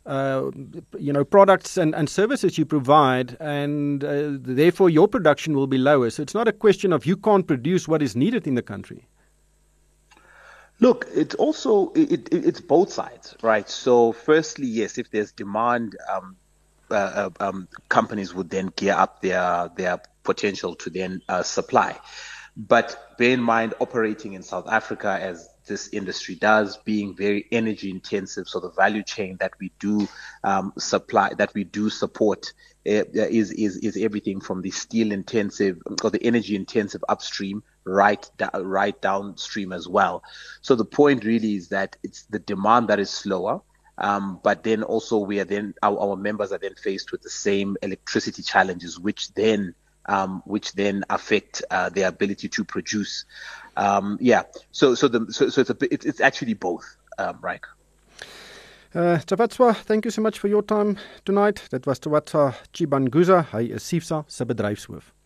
uh, you know products and, and services you provide and uh, therefore your production will be lower so it's not a question of you can't produce what is needed in the country look it's also it, it, it's both sides right so firstly yes if there's demand um, uh, uh um, companies would then gear up their their potential to then uh, supply but bear in mind operating in south africa as this industry does, being very energy intensive. So the value chain that we do um, supply, that we do support, uh, is is is everything from the steel intensive or the energy intensive upstream right right downstream as well. So the point really is that it's the demand that is slower. Um, but then also we are then our, our members are then faced with the same electricity challenges, which then um, which then affect uh, their ability to produce. Um, yeah, so so the so, so it's a it's, it's actually both, um, right? Uh, Tawatswa, thank you so much for your time tonight. Dit was Tawatswa Chibanguza, hy is SIFSA se.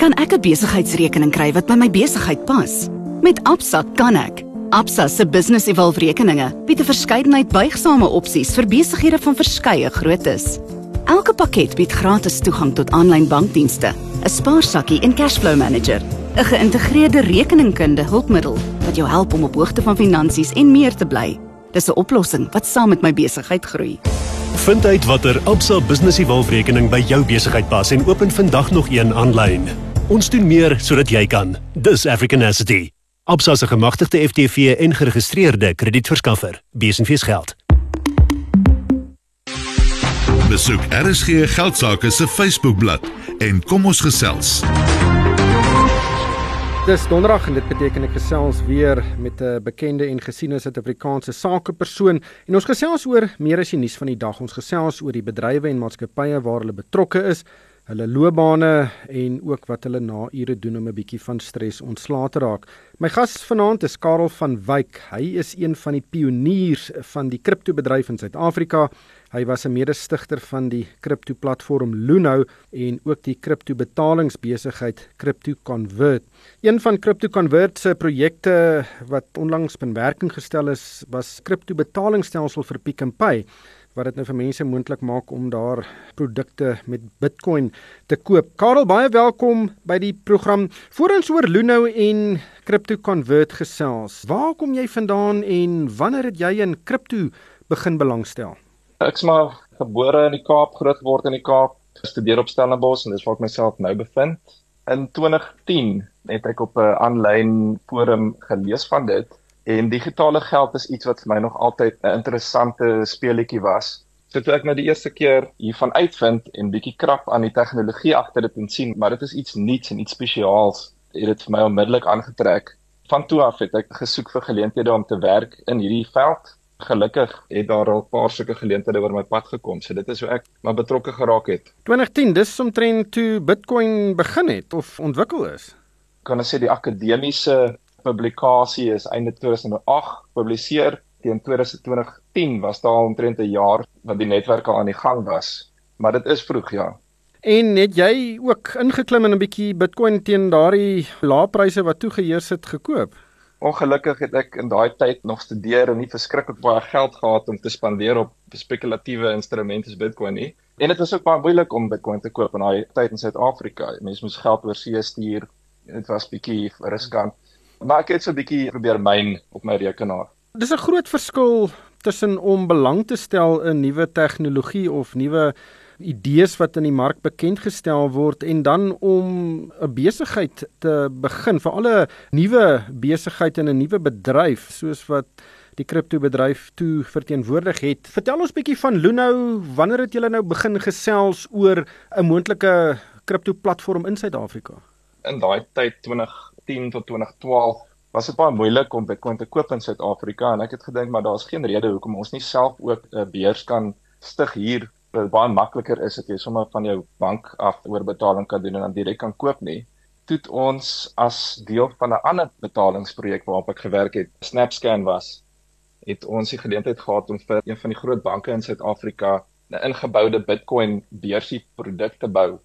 Kan ek 'n besigheidsrekening kry wat by my besigheid pas? Met Absa kan ek. Absa se Business Evolve rekeninge bied 'n verskeidenheid buigsame opsies vir besighede van verskeie groottes. Elke pakket bied gratis toegang tot aanlyn bankdienste, 'n spaarsakkie en cashflow manager, 'n geïntegreerde rekeningkunde hulpmiddel wat jou help om op hoogte van finansies en meer te bly. Dis 'n oplossing wat saam met my besigheid groei. Vind uit watter Absa Business Evolve rekening by jou besigheid pas en open vandag nog een aanlyn. Ons doen meer sodat jy kan. Dis African Asset. Absa se gemagtigde FTV en geregistreerde kredietverskaffer. Besenfees geld. Besoek RSG Geldsaake se Facebookblad en kom ons gesels. Dis donderdag en dit beteken ek gesels weer met 'n bekende en gesiene Suid-Afrikaanse sakepersoon en ons gesels oor meer as die nuus van die dag. Ons gesels oor die bedrywe en maatskappye waar hulle betrokke is, hulle loopbane en ook wat hulle na ure doen om 'n bietjie van stres ontslae te raak. My gas vanaand is Karel van Wyk. Hy is een van die pioniers van die kriptobedryf in Suid-Afrika. Hy was 'n mede-stigter van die kripto-platform Luno en ook die kripto-betalingsbesigheid CryptoConvert. Een van CryptoConvert se projekte wat onlangs in werking gestel is, was kripto-betalingsstelsel vir Pick n Pay wat dit nou vir mense moontlik maak om daar produkte met Bitcoin te koop. Karel, baie welkom by die program. Voorens oor Luno en CryptoConvert gesels. Waar kom jy vandaan en wanneer het jy in kripto begin belangstel? Ek's maar gebore in die Kaap, groot geword in die Kaap, gestudeer op Stellenbosch en dis waar ek myself nou bevind. In 2010 het ek op 'n aanlyn forum gelees van dit en digitale geld is iets wat vir my nog altyd 'n interessante speletjie was. So toe ek nou die eerste keer hiervan uitvind en bietjie krap aan die tegnologie agter dit en sien, maar dit is iets nuuts en iets spesiaals, het dit vir my onmiddellik aangetrek. Van toe af het ek gesoek vir geleenthede om te werk in hierdie veld gelukkig het daar al 'n paar sulke geleenthede oor my pad gekom. So dit is hoe ek maar betrokke geraak het. 2010, dis omtrent toe Bitcoin begin het of ontwikkel is. Kan ek sê die akademiese publikasie is einde 2008 gepubliseer. Teen 2010 was daar omtrent 'n jaar wat die netwerk al aan die gang was. Maar dit is vroeg, ja. En het jy ook ingeklim in 'n bietjie Bitcoin teen daardie lae pryse wat toegeheers het gekoop? Ongelukkig het ek in daai tyd nog studeer en nie verskriklik baie geld gehad om te spandeer op spekulatiewe instrumente soos Bitcoin nie. En dit was ook baie moeilik om Bitcoin te koop in daai tyd in Suid-Afrika. Mense moes geld oorsee stuur. Dit was bietjie riskant. Maar ek het so 'n bietjie probeer myn op my rekenaar. Dis 'n groot verskil tussen om belang te stel in nuwe tegnologie of nuwe idees wat in die mark bekend gestel word en dan om 'n besigheid te begin vir alle nuwe besigheid in 'n nuwe bedryf soos wat die kriptobedryf toe verteenwoordig het. Vertel ons bietjie van Luno, wanneer het julle nou begin gesels oor 'n moontlike kriptoplatform in Suid-Afrika? In daai tyd 2010 tot 2012 was dit baie moeilik om Bitcoin te koop in Suid-Afrika en ek het gedink maar daar's geen rede hoekom ons nie self ook 'n beurs kan stig hier wat baie makliker is as jy sommer van jou bank af oorbetaling kan doen en dan direk kan koop nie. Toe ons as deel van 'n ander betalingsprojek waarop ek gewerk het, SnapScan was, het ons die geleentheid gehad om vir een van die groot banke in Suid-Afrika 'n ingeboude Bitcoin beursie produk te bou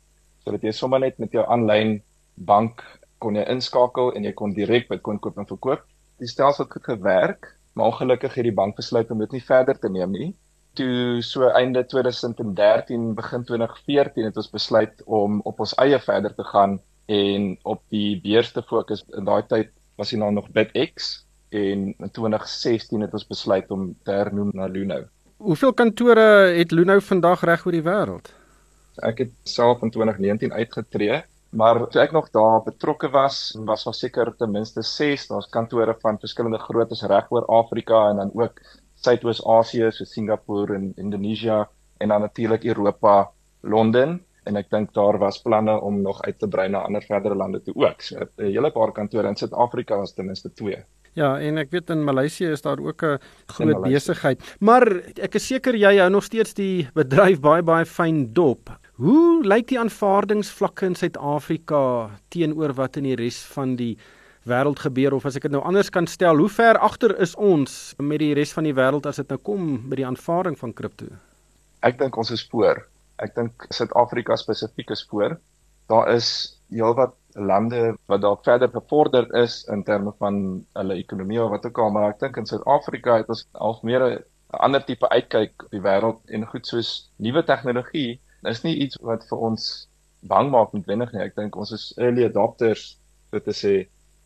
sodat jy sommer net met jou aanlyn bank kon jy inskakel en jy kon direk Bitcoin koop en verkoop. Die stelsel het goed gewerk, maar ongelukkig het die bank besluit om dit nie verder te neem nie toe so einde 2013 begin 2014 het ons besluit om op ons eie verder te gaan en op die beurs te fokus. In daai tyd was hy nou nog BitX en in 2016 het ons besluit om te hernoem na Luno. Hoeveel kantore het Luno vandag reg oor die wêreld? Ek het self in 2019 uitgetree, maar toe ek nog daar betrokke was, was daar seker ten minste 6 daar's kantore van verskillende groottes reg oor Afrika en dan ook Suidoos-Asië so Singapore en Indonesië en dan natuurlik Europa, Londen en ek dink daar was planne om nog uit te brei na ander verdere lande toe ook. So 'n hele paar kantore in Suid-Afrika was ten minste 2. Ja, en ek weet in Maleisië is daar ook 'n groot besigheid. Maar ek is seker jy hou nog steeds die bedryf baie baie fyn dop. Hoe lyk die aanvaardingsvlakke in Suid-Afrika teenoor wat in die res van die wêreld gebeur of as ek dit nou anders kan stel, hoe ver agter is ons met die res van die wêreld as dit nou kom by die aanvaarding van kripto? Ek dink ons is voor. Ek dink Suid-Afrika spesifiek is voor. Daar is heelwat lande wat daar verder bevorder is in terme van hulle ekonomie of wat ook al, maar ek dink in Suid-Afrika het ons al meer 'n ander tipe uitkyk op die wêreld en goed soos nuwe tegnologie is nie iets wat vir ons bang maak noodwendig nie. Ek dink ons is early adopters, so te sê,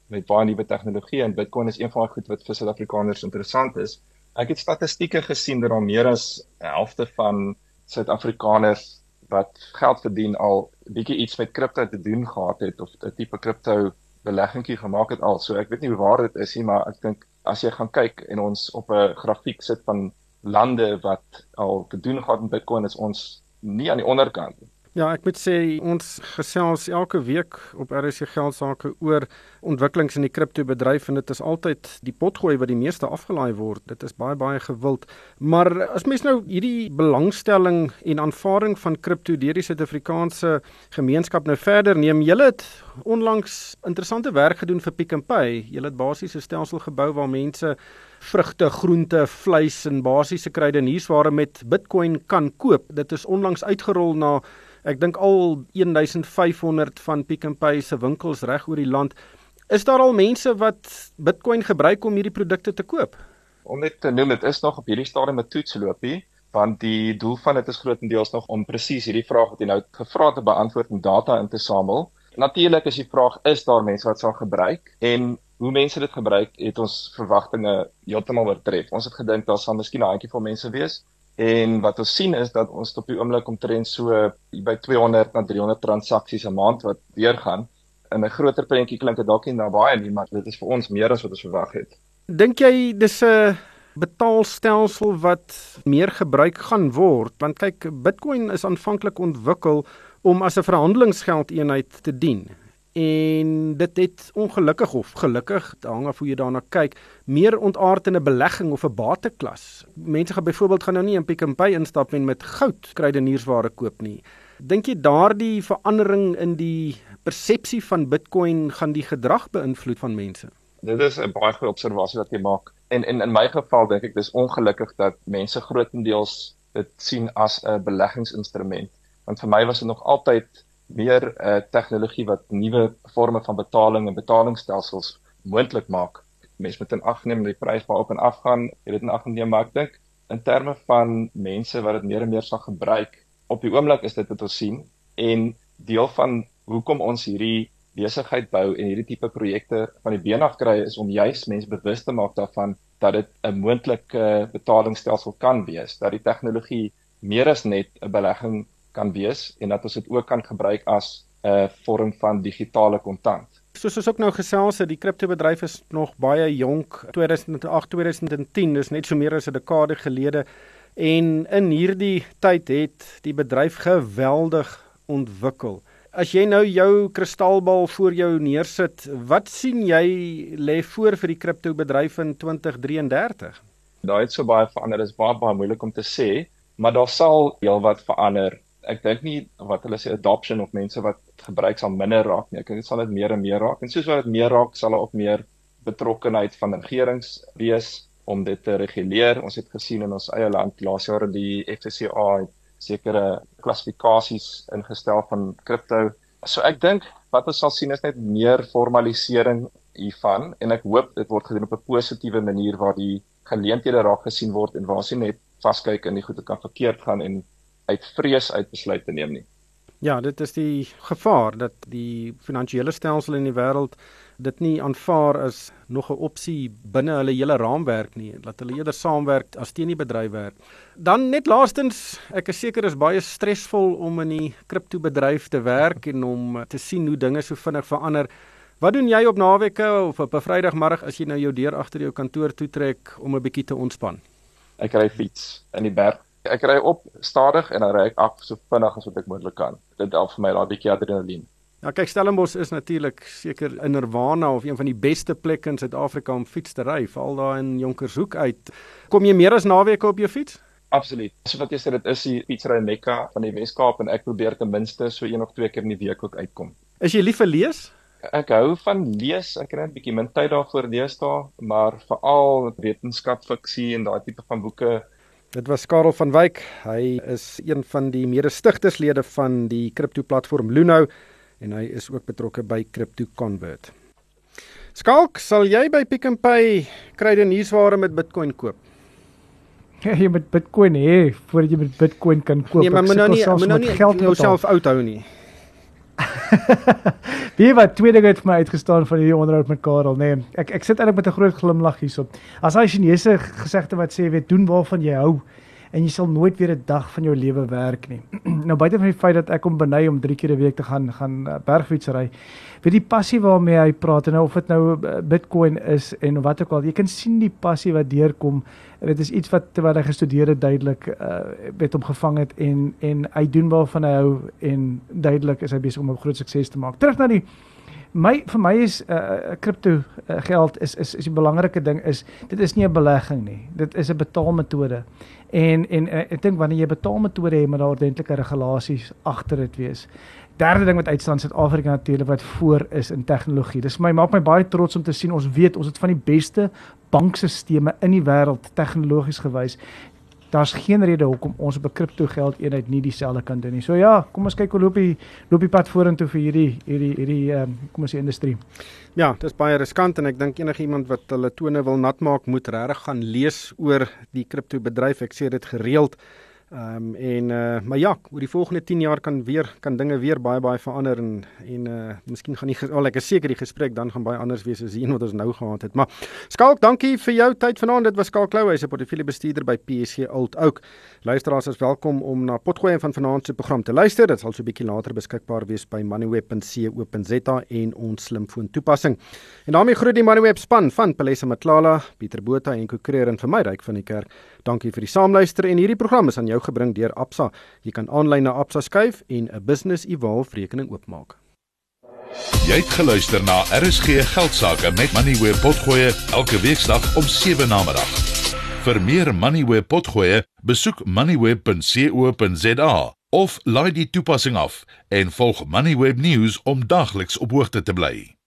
met baie nuwe tegnologie en Bitcoin is een van daai goed wat vir Suid-Afrikaners interessant is. Ek het statistieke gesien dat daar meer as helfte van Suid-Afrikaners wat geld verdien al bietjie iets met kripto te doen gehad het of 'n tipe kripto beleggingkie gemaak het al. So ek weet nie hoe waar dit is nie, maar ek dink as jy gaan kyk en ons op 'n grafiek sit van lande wat al te doen gehad met Bitcoin is ons nie aan die onderkant nie. Ja, ek moet sê ons gesels elke week op RSC Geld Sake oor ontwikkelings in die kriptobedryf en dit is altyd die potgooi wat die meeste afgelaai word. Dit is baie baie gewild. Maar as mens nou hierdie belangstelling en aanvaarding van kripto deur die Suid-Afrikaanse gemeenskap nou verder neem, julle het onlangs interessante werk gedoen vir Pick n Pay. Julle het basies 'n stelsel gebou waar mense vrugte, groente, vleis en basiese kruideniersware met Bitcoin kan koop. Dit is onlangs uitgerol na ek dink al 1500 van Pick n Pay se winkels reg oor die land. Is daar al mense wat Bitcoin gebruik om hierdie produkte te koop? Om net te noem, dit is nog op hierdie stadium 'n toetsloopie, want die doel van dit is grootendeels nog om presies hierdie vraag wat jy nou gevra het te beantwoord en data in te samel. Natuurlik is die vraag is daar mense wat sal gebruik en hoe mense dit gebruik het ons verwagtinge heeltemal oortref. Ons het gedink daar sal miskien 'n handjie van mense wees En wat ons sien is dat ons op die oomblik omtrent so by 200 na 300 transaksies 'n maand wat deurgaan. In 'n groter prentjie klink dit dalk nie na baie nie, maar dit is vir ons meer as wat ons verwag het. Dink jy dis 'n betaalstelsel wat meer gebruik gaan word? Want kyk, Bitcoin is aanvanklik ontwikkel om as 'n verhandelingsgeld eenheid te dien. En dit het ongelukkig of gelukkig hang af hoe jy daarna kyk meer ontaard in 'n belegging of 'n bateklas. Mense gaan byvoorbeeld gaan nou nie in Pick n Pay instap en met goud kruideniersware koop nie. Dink jy daardie verandering in die persepsie van Bitcoin gaan die gedrag beïnvloed van mense? Dit is 'n baie goeie observasie wat jy maak. En en in my geval dink ek dis ongelukkig dat mense grootendeels dit sien as 'n beleggingsinstrument. Want vir my was dit nog altyd meer uh, tegnologie wat nuwe forme van betaling en betalingsstelsels moontlik maak. Mense moet in ag neem die prys waarop en af gaan. Jy dit in ag neem maar ek dink in terme van mense wat dit meer en meer sal gebruik. Op die oomblik is dit wat ons sien en deel van hoekom ons hierdie besigheid bou en hierdie tipe projekte van die been af kry is om juis mense bewus te maak daarvan dat dit 'n moontlike betalingsstelsel kan wees, dat die tegnologie meer as net 'n belegging kan wees en dat ons dit ook kan gebruik as 'n uh, vorm van digitale kontant. Soos ons ook nou gesels het, die kriptobedryf is nog baie jonk, 2008, 2010, dis net so meer as 'n dekade gelede en in hierdie tyd het die bedryf geweldig ontwikkel. As jy nou jou kristalbal voor jou neersit, wat sien jy lê voor vir die kriptobedryf in 2033? Daai het so baie verander, dit is baie baie moeilik om te sê, maar daar sal heelwat verander ek dink nie wat hulle sê adoption of mense wat gebruik sal minder raak nie. Ek dink dit sal dit meer en meer raak. En soos wat dit meer raak, sal daar ook meer betrokkenheid van regerings wees om dit te reguleer. Ons het gesien in ons eie land laas jaar in die het sekere klassifikasies ingestel van kripto. So ek dink wat ons sal sien is net meer formalisering hiervan en ek hoop dit word gedoen op 'n positiewe manier waar die geleenthede raak gesien word en waar sien net vaskyk in die goede kan verkeerd gaan en uit vrees uit besluit te neem nie. Ja, dit is die gevaar dat die finansiële stelsel in die wêreld dit nie aanvaar as nog 'n opsie binne hulle hele raamwerk nie, dat hulle eerder saamwerk as teen die bedryf werk. Dan net laastens, ek is seker is baie stresvol om in die kriptobedryf te werk en om te sien hoe dinge so vinnig verander. Wat doen jy op naweke of op 'n Vrydagmiddag as jy nou jou deur agter jou kantoor toetrek om 'n bietjie te ontspan? Ek ry fiets in die berg ek ry op stadig en dan ry ek af so vinnig as wat ek moontlik kan. Dit help vir my daai bietjie adrenalien. Ja, kyk Stellenbosch is natuurlik seker 'n nirwana of een van die beste plekke in Suid-Afrika om fiets te ry, veral daar in Jonkershoek uit. Kom jy meer as naweke op jou fiets? Absoluut. So wat jy sê dit is die fietsry Mekka van die Wes-Kaap en ek probeer ten minste so een of twee keer in die week ook uitkom. Is jy lief vir lees? Ek hou van lees. Ek kry 'n bietjie min tyd daarvoor lees daar, maar veral wetenskap, fiksie en daai tipe van boeke Dit was Karel van Wyk. Hy is een van die mede-stigterslede van die kripto-platform Luno en hy is ook betrokke by Crypto Convert. Skalk, sal jy by Pick n Pay kryde nuusware met Bitcoin koop? Ja, jy moet Bitcoin hê voordat jy met Bitcoin kan koop. Nee, maar moet nou nie moet nou nie jouself oud hou nie. [laughs] Wie wat twee dinge het vir my uitgestaan van hierdie onderhoud met Karel, nê. Nee, ek ek sit eintlik met 'n groot glimlag hierop. As hy Chinese gesegde wat sê weet doen waarvan jy hou en jy sal nooit weer 'n dag van jou lewe werk nie. [clears throat] nou buite van die feit dat ek hom beny om 3 keer 'n week te gaan gaan uh, bergfietsry, weet die passie waarmee hy praat en nou of dit nou uh, Bitcoin is en wat ook al, jy kan sien die passie wat deurkom dit is iets wat terwyl hy gestudeer het duidelik uh het hom gevang het en en hy doen waarvan hy hou en duidelik is hy besig om 'n groot sukses te maak. Terug na die my vir my is uh kripto uh, geld is is is die belangrike ding is dit is nie 'n belegging nie. Dit is 'n betaalmetode. En en uh, ek dink wanneer jy betaalmetode het, daar ordentlike regulasies agter dit wees derde ding wat uitstaan Suid-Afrika natuurlik wat voor is in tegnologie. Dis my maak my baie trots om te sien ons weet ons het van die beste bankstelsels in die wêreld tegnologies gewys. Daar's geen rede hoekom ons op 'n kripto geld eenheid nie dieselfde kan doen nie. So ja, kom ons kyk hoe loop die loop die pad vorentoe vir hierdie hierdie hierdie ehm um, kom ons sê industrie. Ja, dis baie riskant en ek dink enigiemand wat hulle tone wil nat maak moet regtig gaan lees oor die kripto bedryf. Ek sê dit gereeld. Ehm um, en uh maar ja, oor die volgende 10 jaar kan weer kan dinge weer baie baie verander en en uh miskien gaan nie al ek is seker die gesprek dan gaan baie anders wees as die een wat ons nou gehad het. Maar Skalk, dankie vir jou tyd vanaand. Dit was Skalk Klou, hy's 'n portefeulje bestuurder by PSG Old Oak. Luisteraars is welkom om na potgooi van vanaand se program te luister. Dit sal so 'n bietjie later beskikbaar wees by moneyweb.co.za en ons slimfoon toepassing. En daarmee groet die Moneyweb span van Palesa Matlala, Pieter Botha en Kokreer en vir my ryk van die kerk. Dankie vir die saamluister en hierdie program is aan jou gebring deur Absa. Jy kan aanlyn na Absa skuif en 'n Business Evolve rekening oopmaak. Jy het geluister na RSG Geldsaake met Money where potgoe elke weeksdag om 7 na middag. Vir meer Money where potgoe, besoek moneyweb.co.za of laai die toepassing af en volg Moneyweb News om dagliks op hoogte te bly.